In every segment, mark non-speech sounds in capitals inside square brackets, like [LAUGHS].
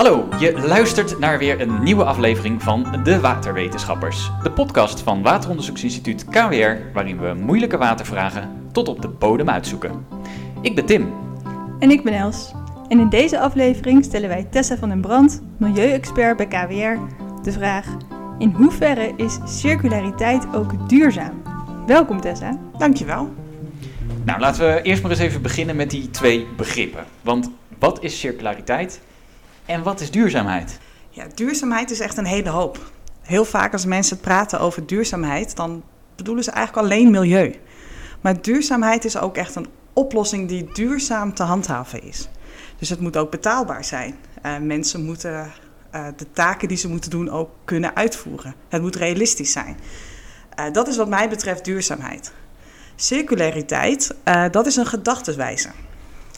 Hallo, je luistert naar weer een nieuwe aflevering van De Waterwetenschappers. De podcast van Wateronderzoeksinstituut KWR, waarin we moeilijke watervragen tot op de bodem uitzoeken. Ik ben Tim. En ik ben Els. En in deze aflevering stellen wij Tessa van den Brand, milieuexpert bij KWR, de vraag: in hoeverre is circulariteit ook duurzaam? Welkom Tessa. Dankjewel. Nou, laten we eerst maar eens even beginnen met die twee begrippen. Want wat is circulariteit en wat is duurzaamheid? Ja, duurzaamheid is echt een hele hoop. Heel vaak als mensen praten over duurzaamheid, dan bedoelen ze eigenlijk alleen milieu. Maar duurzaamheid is ook echt een oplossing die duurzaam te handhaven is. Dus het moet ook betaalbaar zijn. Uh, mensen moeten uh, de taken die ze moeten doen ook kunnen uitvoeren. Het moet realistisch zijn. Uh, dat is wat mij betreft duurzaamheid. Circulariteit, dat is een gedachtewijze.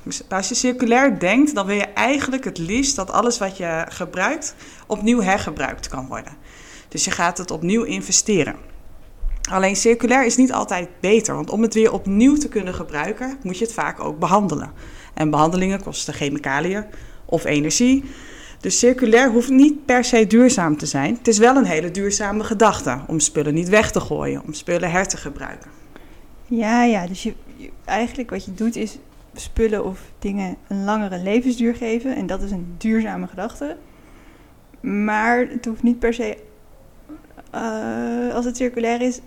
Dus als je circulair denkt, dan wil je eigenlijk het liefst dat alles wat je gebruikt opnieuw hergebruikt kan worden. Dus je gaat het opnieuw investeren. Alleen circulair is niet altijd beter, want om het weer opnieuw te kunnen gebruiken, moet je het vaak ook behandelen. En behandelingen kosten chemicaliën of energie. Dus circulair hoeft niet per se duurzaam te zijn. Het is wel een hele duurzame gedachte om spullen niet weg te gooien, om spullen her te gebruiken. Ja, ja, dus je, eigenlijk wat je doet is spullen of dingen een langere levensduur geven. En dat is een duurzame gedachte. Maar het hoeft niet per se, uh, als het circulair is,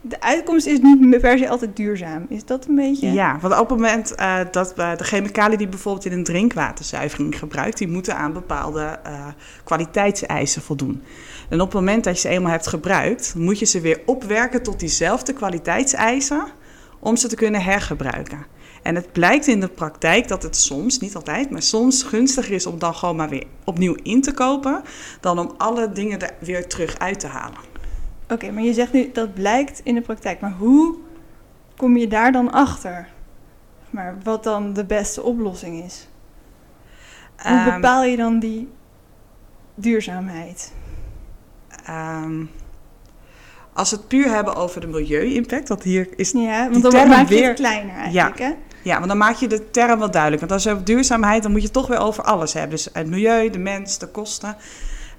de uitkomst is niet per se altijd duurzaam. Is dat een beetje? Ja, want op het moment uh, dat de chemicaliën die bijvoorbeeld in een drinkwaterzuivering gebruikt, die moeten aan bepaalde uh, kwaliteitseisen voldoen. En op het moment dat je ze eenmaal hebt gebruikt, moet je ze weer opwerken tot diezelfde kwaliteitseisen om ze te kunnen hergebruiken. En het blijkt in de praktijk dat het soms, niet altijd, maar soms gunstiger is om dan gewoon maar weer opnieuw in te kopen, dan om alle dingen er weer terug uit te halen. Oké, maar je zegt nu dat blijkt in de praktijk. Maar hoe kom je daar dan achter? Maar wat dan de beste oplossing is? Hoe um, bepaal je dan die duurzaamheid? Um, als we het puur hebben over de milieu-impact, want hier is ja, want dan maak je weer... het kleiner eigenlijk, ja. hè? Ja, want dan maak je de term wel duidelijk. Want als je over duurzaamheid, dan moet je het toch weer over alles hebben. Dus het milieu, de mens, de kosten.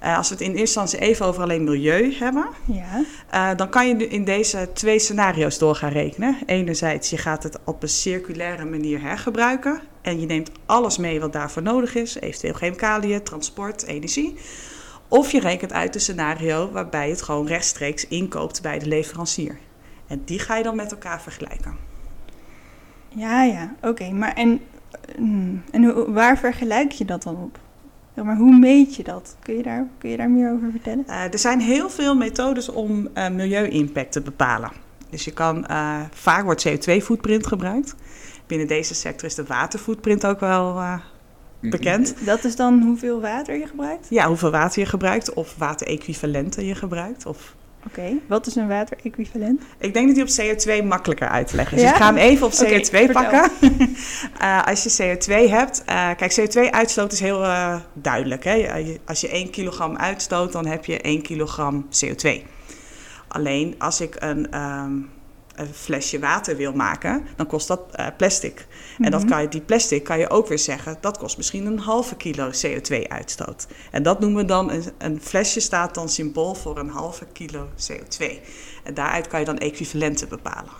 Uh, als we het in eerste instantie even over alleen milieu hebben, ja. uh, dan kan je in deze twee scenario's door gaan rekenen. Enerzijds, je gaat het op een circulaire manier hergebruiken en je neemt alles mee wat daarvoor nodig is, eventueel chemicaliën, transport, energie. Of je rekent uit een scenario waarbij je het gewoon rechtstreeks inkoopt bij de leverancier. En die ga je dan met elkaar vergelijken. Ja, ja, oké. Maar en, mm, en hoe, waar vergelijk je dat dan op? Maar hoe meet je dat? Kun je daar, kun je daar meer over vertellen? Uh, er zijn heel veel methodes om uh, milieu-impact te bepalen. Dus je kan, uh, vaak wordt CO2-footprint gebruikt. Binnen deze sector is de waterfootprint ook wel bekend. Dat is dan hoeveel water je gebruikt? Ja, hoeveel water je gebruikt of waterequivalenten je gebruikt. Of Oké, okay. wat is een waterequivalent? Ik denk dat die op CO2 makkelijker uit te leggen is. Dus ik ga hem even op CO2 okay, pakken. uh, [LAUGHS] als je CO2 hebt, uh, kijk, CO2-uitstoot is heel uh, duidelijk. Hè? Als je 1 kilogram uitstoot, dan heb je 1 kilogram CO2. Alleen als ik een, um, een flesje water wil maken, dan kost dat plastic. Mm -hmm. En dat Mhm. kan je, die plastic kan je ook weer zeggen, dat kost misschien een halve kilo CO2-uitstoot. En dat noemen we dan, een, een flesje staat dan symbool voor een halve kilo CO2. En daaruit kan je dan equivalenten bepalen.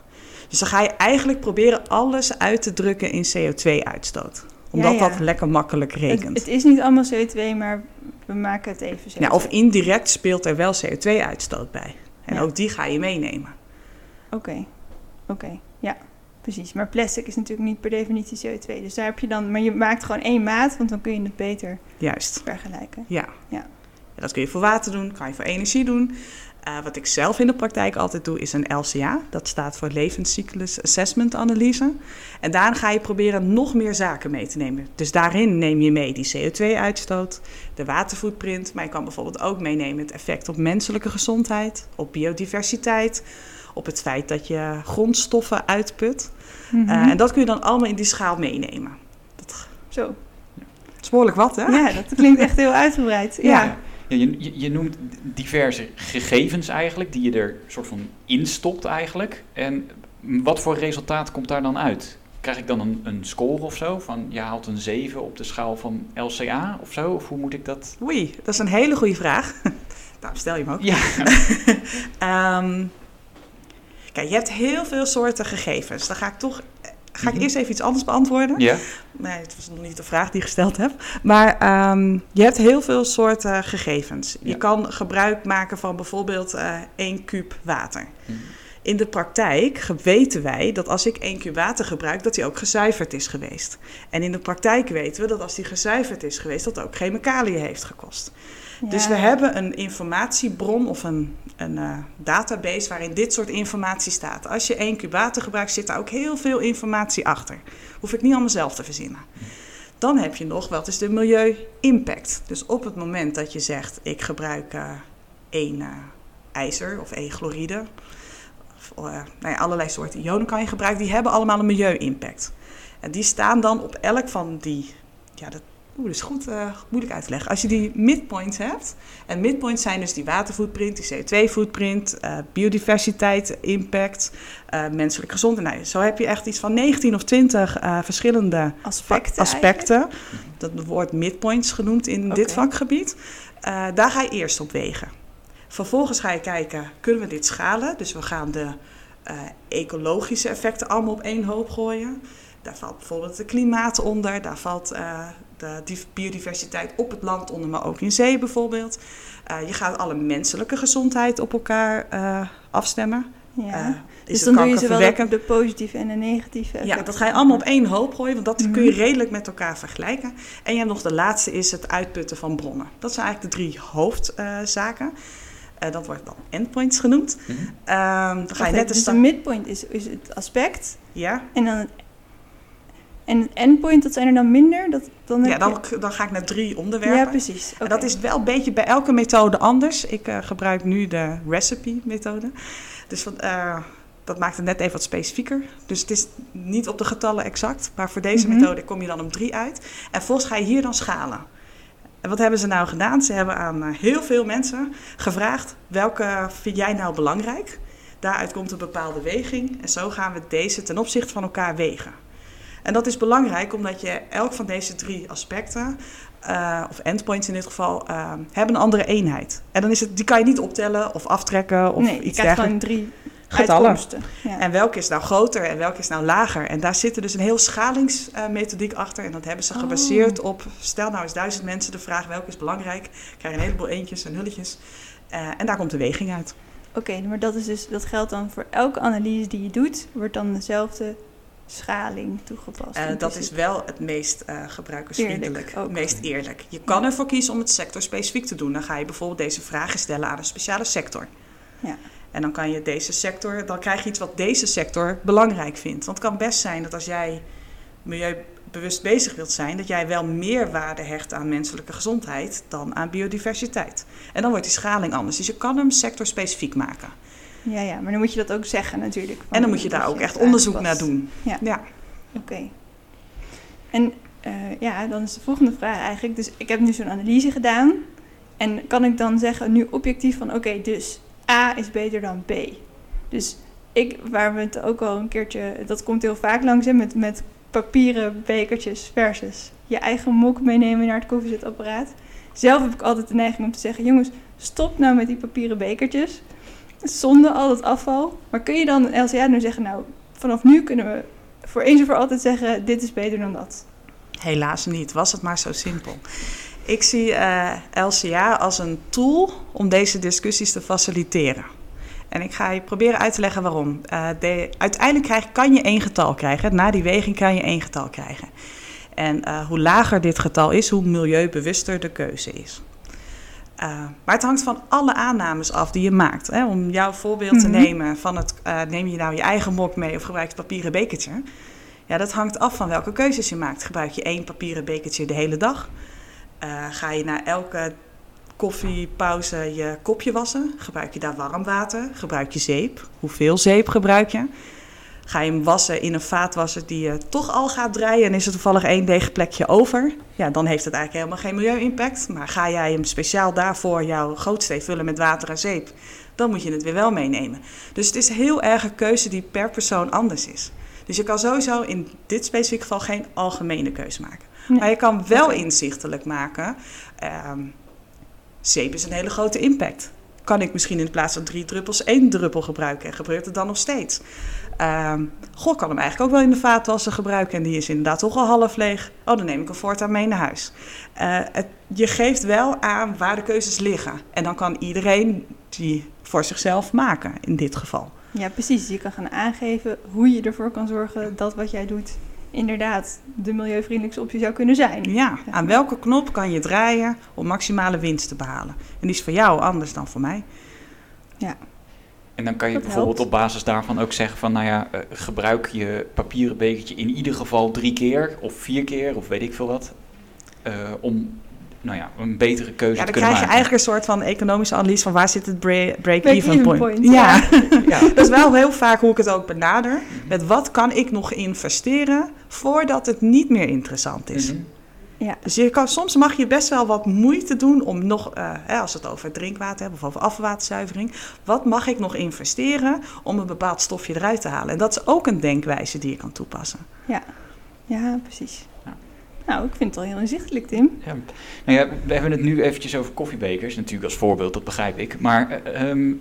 Dus dan ga je eigenlijk proberen alles uit te drukken in CO2-uitstoot. Omdat Ja, ja. dat lekker makkelijk Het, rekent. het is niet allemaal CO2, maar we maken het even CO2. Ja, of indirect speelt er wel CO2-uitstoot bij. En ook die ga je meenemen. Oké, oké, ja, precies. Maar plastic is natuurlijk niet per definitie CO2. Dus daar heb je dan, maar je maakt gewoon één maat, want dan kun je het beter Juist. vergelijken. Ja. Ja. Dat kun je voor water doen, kan je voor energie doen. Eh, wat ik zelf in de praktijk altijd doe, is een LCA. Dat staat voor Levenscyclus Assessment Analyse. En daar ga je proberen nog meer zaken mee te nemen. Dus daarin neem je mee die CO2-uitstoot, de waterfootprint. Maar je kan bijvoorbeeld ook meenemen het effect op menselijke gezondheid, op biodiversiteit, op het feit dat je grondstoffen uitput. Mhm. Eh, en dat kun je dan allemaal in die schaal meenemen. Zo, Dat is behoorlijk wat, hè? ja, dat klinkt echt heel uitgebreid. Ja, Ja. Ja, je, je, je noemt diverse gegevens eigenlijk, die je er soort van instopt eigenlijk. En wat voor resultaat komt daar dan uit? krijg ik dan een, een score of zo? Van je haalt een 7 op de schaal van LCA of zo? Of hoe moet ik dat? Oei, dat is een hele goede vraag. [LAUGHS] nou, stel je hem ook. Ja. [LAUGHS] Ehm, je hebt heel veel soorten gegevens. Dan ga ik toch. Ga ik Mhm. eerst even iets anders beantwoorden? ja. Nee, het was nog niet de vraag die je gesteld hebt. Maar ehm, je hebt heel veel soorten gegevens. Je Ja. kan gebruik maken van bijvoorbeeld eh 1 kuub water. Mhm. In de praktijk weten wij dat als ik 1 kuub water gebruik, dat die ook gezuiverd is geweest. En in de praktijk weten we dat als die gezuiverd is geweest, dat ook chemicaliën heeft gekost. Dus we hebben een informatiebron of een, een eh, database waarin dit soort informatie staat. Als je 1 kuub water gebruikt, zit daar ook heel veel informatie achter. Hoef ik niet allemaal zelf te verzinnen. Dan heb je nog, wat is de milieu-impact? Dus op het moment dat je zegt, ik gebruik eh één eh, ijzer of één chloride, of nou ja, allerlei soorten ionen kan je gebruiken, die hebben allemaal een milieu-impact. En die staan dan op elk van die, ja, dat, oeh, dat is goed eh, moeilijk uit te leggen. Als je die midpoints hebt, en midpoints zijn dus die waterfootprint, die CO2-footprint, eh, biodiversiteit, impact, eh, menselijke gezondheid. Nou, zo heb je echt iets van 19 of 20 eh, verschillende Aspecten aspecten. Dat wordt midpoints genoemd in dit vakgebied. Daar ga je eerst op wegen. Vervolgens ga je kijken, kunnen we dit schalen? Dus we gaan de ecologische effecten allemaal op één hoop gooien. Daar valt bijvoorbeeld het klimaat onder, daar valt de die- biodiversiteit op het land onder, maar ook in zee bijvoorbeeld. Eh, je gaat alle menselijke gezondheid op elkaar eh, afstemmen. Ja. Eh, is dus dan doe je zowel de, de positieve en de negatieve Ja, effecten. dat ga je allemaal op één hoop gooien, want dat Mhm. kun je redelijk met elkaar vergelijken. En je hebt nog de laatste, is het uitputten van bronnen. Dat zijn eigenlijk de drie hoofdzaken. Eh, dat wordt dan endpoints genoemd. Ehm, dan ga je net de dus de midpoint is, is het aspect. Ja, En dan het, en het endpoint, dat zijn er dan minder? Dat, dan ja dan, je- dan ga ik naar drie onderwerpen. ja, precies. En dat is wel een beetje bij elke methode anders. Ik eh, gebruik nu de recipe-methode. Dus van, eh, dat maakt het net even wat specifieker. Dus het is niet op de getallen exact. Maar voor deze Mhm. methode kom je dan op drie uit. En vervolgens ga je hier dan schalen. En wat hebben ze nou gedaan? Ze hebben aan eh, heel veel mensen gevraagd... welke vind jij nou belangrijk? Daaruit komt een bepaalde weging. En zo gaan we deze ten opzichte van elkaar wegen. En dat is belangrijk omdat je elk van deze drie aspecten... eh, of endpoints in dit geval, eh, hebben een andere eenheid. En dan is het, die kan je niet optellen of aftrekken of nee, je iets krijgt dergelijks. gewoon drie Getallen. Ja. En welke is nou groter en welke is nou lager? En daar zit er dus een heel schalingsmethodiek achter. En dat hebben ze Oh. gebaseerd op... stel nou eens duizend mensen de vraag welke is belangrijk. Krijg je een heleboel eentjes en hulletjes. Eh, en daar komt de weging uit. Oké, maar dat, is dus, dat geldt dan voor elke analyse die je doet, wordt dan dezelfde schaling toegepast. Eh, dat is wel het meest eh, gebruikersvriendelijk. Het meest eerlijk. Je kan ervoor kiezen om het sectorspecifiek te doen. Dan ga je bijvoorbeeld deze vragen stellen aan een speciale sector. Ja. En dan kan je deze sector, dan krijg je iets wat deze sector belangrijk vindt. Want het kan best zijn dat als jij milieubewust bezig wilt zijn, dat jij wel meer waarde hecht aan menselijke gezondheid dan aan biodiversiteit. En dan wordt die schaling anders. Dus je kan hem sectorspecifiek maken. Ja, ja, maar dan moet je dat ook zeggen natuurlijk. En dan moet je daar ook echt onderzoek naar doen. Ja. ja. Oké. En eh, ja, dan is de volgende vraag eigenlijk. Dus ik heb nu zo'n analyse gedaan. En kan ik dan zeggen nu objectief van oké, dus A is beter dan B. Dus ik, waar we het ook al een keertje, dat komt heel vaak langs hè, met, met papieren bekertjes versus je eigen mok meenemen naar het koffiezetapparaat. Zelf heb ik altijd de neiging om te zeggen, jongens, stop nou met die papieren bekertjes. Zonde al dat afval. Maar kun je dan LCA nu zeggen, nou, vanaf nu kunnen we voor eens en voor altijd zeggen, dit is beter dan dat. Helaas niet, was het maar zo simpel. Ik zie eh, LCA als een tool om deze discussies te faciliteren. En ik ga je proberen uit te leggen waarom. Eh, de, uiteindelijk krijg, kan je één getal krijgen. Na die weging kan je één getal krijgen. En eh, hoe lager dit getal is, hoe milieubewuster de keuze is. Uh, maar het hangt van alle aannames af die je maakt. Hè? Om jouw voorbeeld te nemen van het, uh, neem je nou je eigen mok mee of gebruik je het papieren bekertje. Ja, dat hangt af van welke keuzes je maakt. Gebruik je één papieren bekertje de hele dag? Uh, ga je na elke koffiepauze je kopje wassen? Gebruik je daar warm water? Gebruik je zeep? Hoeveel zeep gebruik je? Ga je hem wassen in een vaatwasser die je toch al gaat draaien en is er toevallig één deegplekje over? Ja, dan heeft het eigenlijk helemaal geen milieu-impact. Maar ga jij hem speciaal daarvoor jouw grootstee vullen met water en zeep, dan moet je het weer wel meenemen. Dus het is heel erg een keuze die per persoon anders is. Dus je kan sowieso in dit specifieke geval geen algemene keuze maken. Nee. Maar je kan wel inzichtelijk maken. ehm zeep is een hele grote impact. Kan ik misschien in plaats van drie druppels één druppel gebruiken en gebeurt het dan nog steeds? Ehm goh, kan hem eigenlijk ook wel in de vaatwasser gebruiken en die is inderdaad toch al half leeg. Oh, dan neem ik hem voortaan mee naar huis. Eh, je geeft wel aan waar de keuzes liggen. En dan kan iedereen die voor zichzelf maken in dit geval. Ja, precies. Je kan gaan aangeven hoe je ervoor kan zorgen dat wat jij doet inderdaad de milieuvriendelijkste optie zou kunnen zijn. Ja, aan welke knop kan je draaien om maximale winst te behalen? En die is voor jou anders dan voor mij. En dan kan je Dat bijvoorbeeld helpt. op basis daarvan ook zeggen van, nou ja, eh, gebruik je papieren bekertje in ieder geval drie keer of vier keer of weet ik veel wat. eh, om, nou ja, een betere keuze Ja, te dan kunnen krijg je maken. eigenlijk een soort van economische analyse van waar zit het break-even point. point, ja. [LAUGHS] Ja. dat is wel heel vaak hoe ik het ook benader. Met wat kan ik nog investeren voordat het niet meer interessant is. Mhm. Ja, Dus je kan, soms mag je best wel wat moeite doen om nog, eh, hè, als we het over drinkwater hebben of over afvalwaterzuivering, wat mag ik nog investeren om een bepaald stofje eruit te halen? En dat is ook een denkwijze die je kan toepassen. ja. ja precies. Nou, ik vind het al heel inzichtelijk, Tim. Ja. Nou ja, we hebben het nu eventjes over koffiebekers, natuurlijk als voorbeeld, dat begrijp ik. Maar eh, ehm,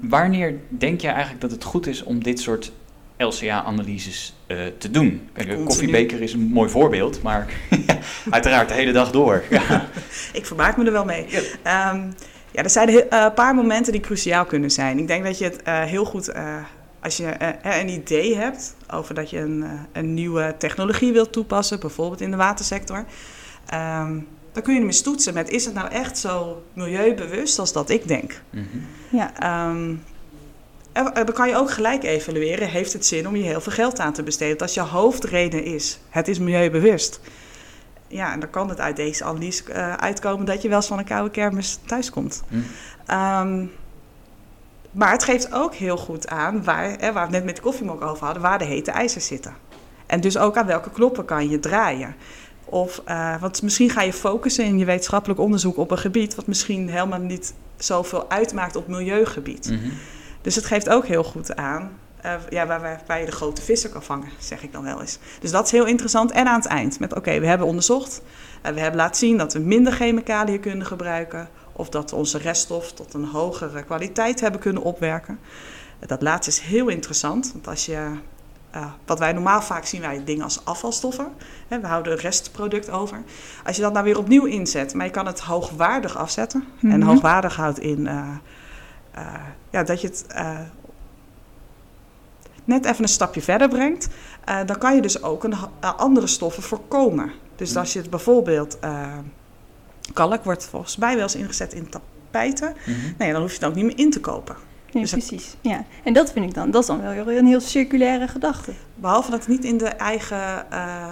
wanneer denk je eigenlijk dat het goed is om dit soort LCA-analyses eh, te doen? Kijk, een koffiebeker is een mooi voorbeeld, maar ja, [LAUGHS] uiteraard de hele dag door. [LAUGHS] Ja. Ik vermaak me er wel mee. Ja. Ehm, ja, er zijn een uh, paar momenten die cruciaal kunnen zijn. Ik denk dat je het uh, heel goed, uh, als je uh, een idee hebt over dat je een, een, nieuwe technologie wilt toepassen, bijvoorbeeld in de watersector, um, dan kun je hem eens toetsen met is het nou echt zo milieubewust als dat ik denk. Mhm. Ja. Um, dan kan je ook gelijk evalueren, heeft het zin om je heel veel geld aan te besteden? Dat als je hoofdreden is, het is milieubewust. Ja, en dan kan het uit deze analyse uitkomen dat je wel eens van een koude kermis thuiskomt. Hm. Um, maar het geeft ook heel goed aan, waar, hè, waar we net met de koffiemok over hadden, waar de hete ijzers zitten. En dus ook aan welke knoppen kan je draaien. Of, uh, want misschien ga je focussen in je wetenschappelijk onderzoek op een gebied wat misschien helemaal niet zoveel uitmaakt op milieugebied. Mhm. Dus het geeft ook heel goed aan uh, ja, waar, waar, waar, je de grote vissen kan vangen, zeg ik dan wel eens. Dus dat is heel interessant. En aan het eind met, oké, okay, we hebben onderzocht. Uh, we hebben laten zien dat we minder chemicaliën kunnen gebruiken. Of dat we onze reststof tot een hogere kwaliteit hebben kunnen opwerken. Uh, dat laatste is heel interessant. Want als je, wat wij normaal vaak zien, wij dingen als afvalstoffen. Hè, we houden een restproduct over. Als je dat nou weer opnieuw inzet, maar je kan het hoogwaardig afzetten. Mm -hmm. En hoogwaardig houdt in ja, dat je het net even een stapje verder brengt, uh, dan kan je dus ook een, uh, andere stoffen voorkomen. Dus als je het bijvoorbeeld, kalk wordt volgens mij wel eens ingezet in tapijten, mm -hmm. nou ja, dan hoef je het ook niet meer in te kopen. Nee, dus precies. Ja. En dat vind ik dan, dat is dan wel een heel circulaire gedachte. Behalve dat het niet in de eigen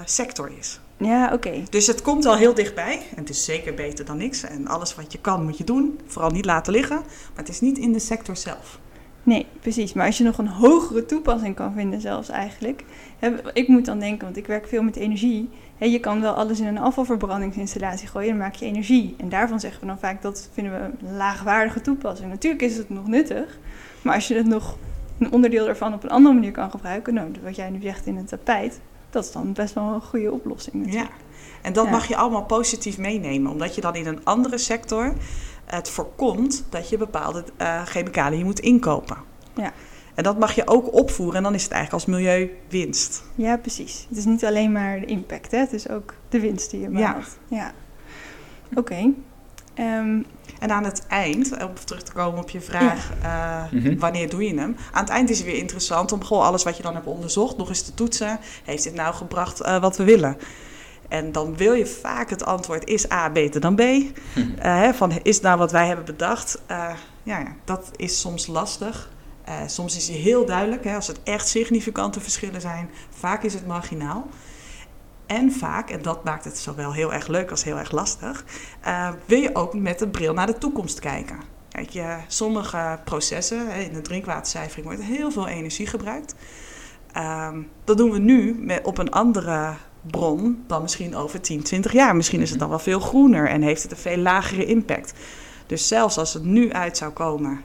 sector is. Ja, oké. Okay. Dus het komt al heel dichtbij. En het is zeker beter dan niks. En alles wat je kan, moet je doen. Vooral niet laten liggen. Maar het is niet in de sector zelf. Nee, precies. Maar als je nog een hogere toepassing kan vinden, zelfs eigenlijk. Hè, ik moet dan denken, want ik werk veel met energie. Hè, je kan wel alles in een afvalverbrandingsinstallatie gooien, dan maak je energie. En daarvan zeggen we dan vaak dat vinden we een laagwaardige toepassing. Natuurlijk is het nog nuttig. Maar als je het nog een onderdeel daarvan op een andere manier kan gebruiken, nou, wat jij nu zegt in een tapijt, dat is dan best wel een goede oplossing. Natuurlijk. Ja, en dat ja. mag je allemaal positief meenemen, omdat je dan in een andere sector het voorkomt dat je bepaalde uh, chemicaliën moet inkopen. Ja. En dat mag je ook opvoeren en dan is het eigenlijk als milieuwinst. Ja, precies. Het is niet alleen maar de impact, hè? het is ook de winst die je behaalt. Ja. ja. Oké. Okay. Um, en aan het eind, om terug te komen op je vraag, ja. uh, mm-hmm. wanneer doe je hem? Aan het eind is het weer interessant om gewoon alles wat je dan hebt onderzocht nog eens te toetsen. Heeft dit nou gebracht uh, wat we willen? En dan wil je vaak het antwoord, is A beter dan B? Uh, hè, van, is nou wat wij hebben bedacht? Uh, ja, dat is soms lastig. Uh, soms is het heel duidelijk, hè, als het echt significante verschillen zijn. Vaak is het marginaal. En vaak, en dat maakt het zowel heel erg leuk als heel erg lastig, wil je ook met de bril naar de toekomst kijken. Kijk, je, sommige processen, hè, in de drinkwatercijfering wordt heel veel energie gebruikt. Uh, dat doen we nu met, op een andere bron dan misschien over 10, 20 jaar. Misschien is het dan wel veel groener en heeft het een veel lagere impact. Dus zelfs als het nu uit zou komen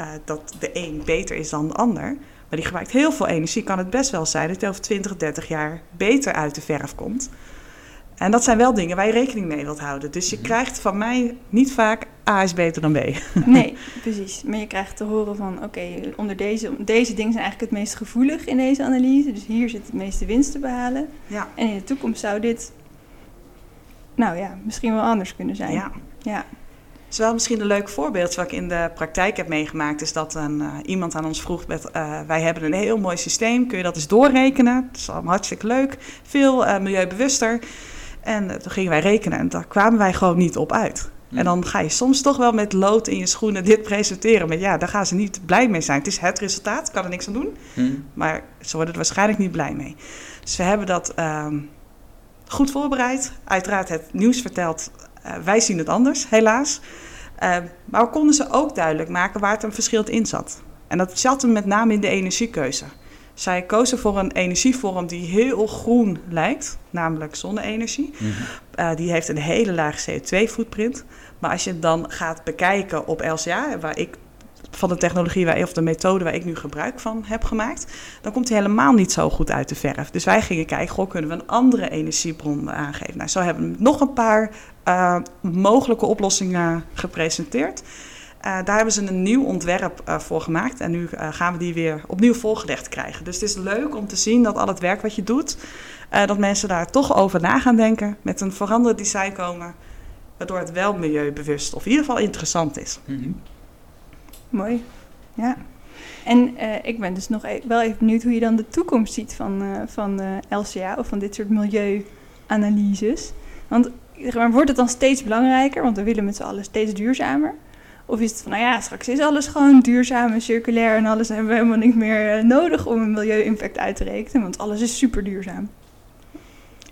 uh, dat de een beter is dan de ander, maar die gebruikt heel veel energie, kan het best wel zijn dat hij over 20, 30 jaar beter uit de verf komt. En dat zijn wel dingen waar je rekening mee wilt houden. Dus je Mhm. krijgt van mij niet vaak A is beter dan B. [LAUGHS] Nee, precies. Maar je krijgt te horen van, oké, onder deze, deze dingen zijn eigenlijk het meest gevoelig in deze analyse. Dus hier zit het meeste winst te behalen. Ja. En in de toekomst zou dit, nou ja, misschien wel anders kunnen zijn. ja. Ja. Het is wel misschien een leuk voorbeeld wat ik in de praktijk heb meegemaakt. Is dat een, eh, iemand aan ons vroeg: met, eh, Wij hebben een heel mooi systeem, kun je dat eens doorrekenen? Dat is allemaal hartstikke leuk, veel eh, milieubewuster. En eh, toen gingen wij rekenen en daar kwamen wij gewoon niet op uit. En dan ga je soms toch wel met lood in je schoenen dit presenteren. Maar ja, daar gaan ze niet blij mee zijn. Het is het resultaat, kan er niks aan doen. Hm. Maar ze worden er waarschijnlijk niet blij mee. Dus we hebben dat ehm, goed voorbereid. Uiteraard het nieuws verteld. Eh, wij zien het anders, helaas. Eh, maar we konden ze ook duidelijk maken waar het een verschil in zat. En dat zat hem met name in de energiekeuze. Zij kozen voor een energievorm die heel groen lijkt, namelijk zonne-energie. Mhm. Eh, die heeft een hele lage CO2-footprint. Maar als je het dan gaat bekijken op LCA, waar ik van de technologie waar, of de methode waar ik nu gebruik van heb gemaakt, dan komt hij helemaal niet zo goed uit de verf. Dus wij gingen kijken, goh, kunnen we een andere energiebron aangeven? Nou, zo hebben we nog een paar eh, mogelijke oplossingen gepresenteerd. Eh, daar hebben ze een nieuw ontwerp eh, voor gemaakt en nu eh, gaan we die weer opnieuw volgelegd krijgen. Dus het is leuk om te zien dat al het werk wat je doet, eh, dat mensen daar toch over na gaan denken, met een veranderd design komen, waardoor het wel milieubewust of in ieder geval interessant is. Mhm. Mooi. Ja. En eh, ik ben dus nog e- wel even benieuwd hoe je dan de toekomst ziet van, eh, van eh, LCA of van dit soort milieuanalyses. Want zeg maar, wordt het dan steeds belangrijker, want we willen met z'n allen steeds duurzamer? Of is het van, nou ja, straks is alles gewoon duurzaam en circulair en alles hebben we helemaal niet meer eh, nodig om een milieu-impact uit te rekenen, want alles is super duurzaam.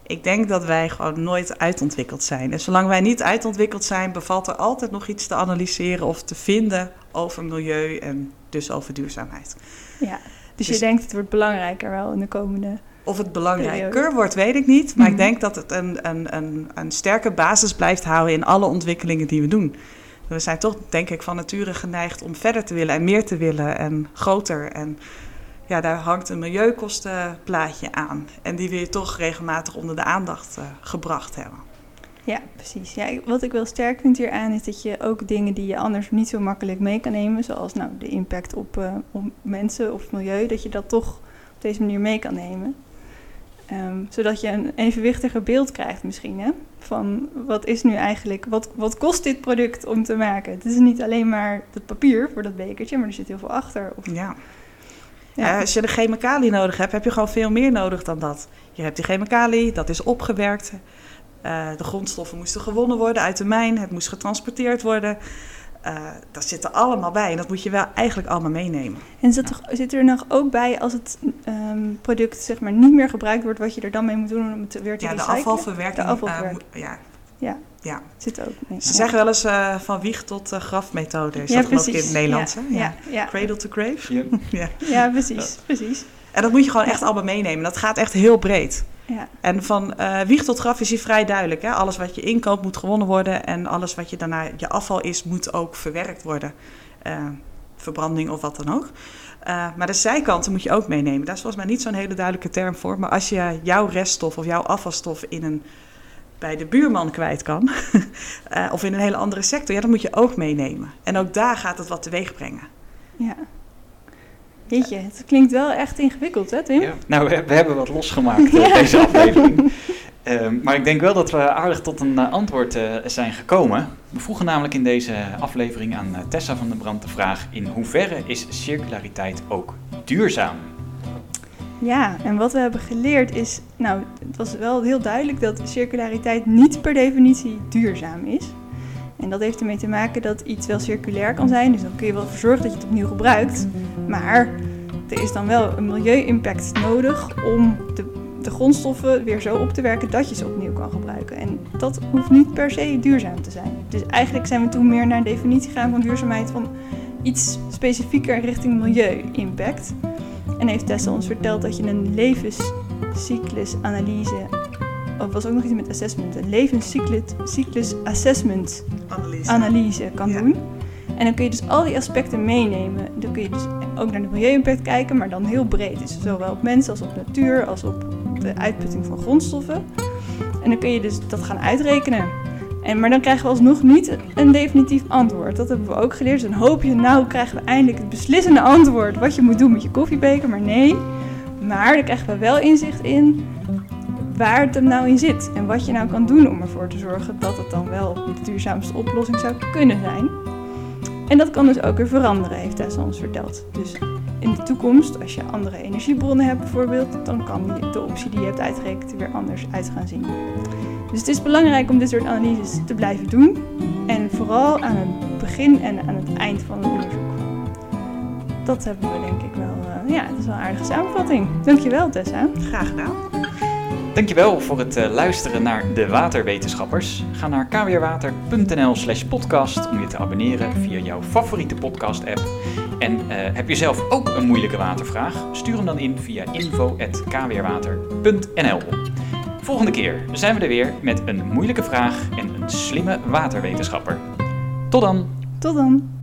Ik denk dat wij gewoon nooit uitontwikkeld zijn. En zolang wij niet uitontwikkeld zijn, bevalt er altijd nog iets te analyseren of te vinden over milieu en dus over duurzaamheid. Ja. Dus, Dus- je denkt het wordt belangrijker wel in de komende... Of het belangrijker wordt, weet ik niet. Maar Mhm. ik denk dat het een, een, een, een sterke basis blijft houden in alle ontwikkelingen die we doen. We zijn toch, denk ik, van nature geneigd om verder te willen en meer te willen en groter. En ja, daar hangt een milieukostenplaatje aan. En die wil je toch regelmatig onder de aandacht eh, gebracht hebben. Ja, precies. Ja, wat ik wel sterk vind hieraan is dat je ook dingen die je anders niet zo makkelijk mee kan nemen, zoals nou, de impact op, eh, op mensen of milieu, dat je dat toch op deze manier mee kan nemen. Ehm, zodat je een evenwichtiger beeld krijgt misschien, hè? Van wat is nu eigenlijk, wat, wat kost dit product om te maken? Het is niet alleen maar het papier voor dat bekertje, maar er zit heel veel achter. Of, Ja. ja. Eh, als je de chemicaliën nodig hebt, heb je gewoon veel meer nodig dan dat. Je hebt die chemicaliën, dat is opgewerkt. Eh, de grondstoffen moesten gewonnen worden uit de mijn, het moest getransporteerd worden. Eh dat zit er allemaal bij en dat moet je wel eigenlijk allemaal meenemen. En zit er, zit er nog ook bij als het ehm, product zeg maar niet meer gebruikt wordt, wat je er dan mee moet doen om het weer te Ja, de recyclen? afvalverwerking. De afvalverwerking. eh, moet- ja. Ja. ja. Zit ook mee. Ze Ja. zeggen wel eens eh, van wieg tot eh, grafmethode. Is Ja, dat geloof ik in precies. het Nederlands, ja, hè? Ja, ja, Cradle to grave. Ja. [LAUGHS] ja. ja, precies, precies. En dat moet je gewoon Ja. echt allemaal meenemen. Dat gaat echt heel breed. Ja, En van eh, wieg tot graf is hier vrij duidelijk. Hè? Alles wat je inkoopt moet gewonnen worden. En alles wat je daarna je afval is, moet ook verwerkt worden. Eh, verbranding of wat dan ook. Eh, maar de zijkanten moet je ook meenemen. Daar is volgens mij niet zo'n hele duidelijke term voor. Maar als je jouw reststof of jouw afvalstof in een, bij de buurman kwijt kan... [LAUGHS] of in een hele andere sector, ja, dat moet je ook meenemen. En ook daar gaat het wat teweeg brengen. ja. Jeetje, het klinkt wel echt ingewikkeld, hè Tim? Ja. Nou, we, we hebben wat losgemaakt eh, Ja. [LAUGHS] deze aflevering. Ehm, maar ik denk wel dat we aardig tot een eh, antwoord eh, zijn gekomen. We vroegen namelijk in deze aflevering aan eh, Tessa van der Brand de vraag: in hoeverre is circulariteit ook duurzaam? Ja, en wat we hebben geleerd is, nou, het was wel heel duidelijk dat circulariteit niet per definitie duurzaam is. En dat heeft ermee te maken dat iets wel circulair kan zijn, dus dan kun je wel ervoor zorgen dat je het opnieuw gebruikt. Maar er is dan wel een milieu-impact nodig om de, de grondstoffen weer zo op te werken dat je ze opnieuw kan gebruiken. En dat hoeft niet per se duurzaam te zijn. Dus eigenlijk zijn we toen meer naar een definitie gegaan van duurzaamheid van iets specifieker richting milieu-impact. En heeft Tessa ons verteld dat je een levenscyclusanalyse. Of was ook nog iets met assessment. Een levenscyclus assessment analyse kan Ja. doen. En dan kun je dus al die aspecten meenemen. Dan kun je dus ook naar de milieu-impact kijken, maar dan heel breed. Dus zowel op mensen als op natuur, als op de uitputting van grondstoffen. En dan kun je dus dat gaan uitrekenen. En, maar dan krijgen we alsnog niet een definitief antwoord. Dat hebben we ook geleerd. Dus dan hoop je, nou krijgen we eindelijk het beslissende antwoord wat je moet doen met je koffiebeker. Maar nee, maar dan krijgen we wel inzicht in waar het hem nou in zit. En wat je nou kan doen om ervoor te zorgen dat het dan wel de duurzaamste oplossing zou kunnen zijn. En dat kan dus ook weer veranderen, heeft Tessa ons verteld. Dus in de toekomst, als je andere energiebronnen hebt bijvoorbeeld, dan kan de optie die je hebt uitgerekend er weer anders uit gaan zien. Dus het is belangrijk om dit soort analyses te blijven doen. En vooral aan het begin en aan het eind van het onderzoek. Dat hebben we denk ik wel, uh, ja, dat is wel een aardige samenvatting. Dankjewel Tessa. Graag gedaan. Dankjewel voor het uh, luisteren naar de Waterwetenschappers. Ga naar kwrwater.nl slash podcast om je te abonneren via jouw favoriete podcast app. En uh, heb je zelf ook een moeilijke watervraag? Stuur hem dan in via info.kwrwater.nl Volgende keer zijn we er weer met een moeilijke vraag en een slimme waterwetenschapper. Tot dan! Tot dan!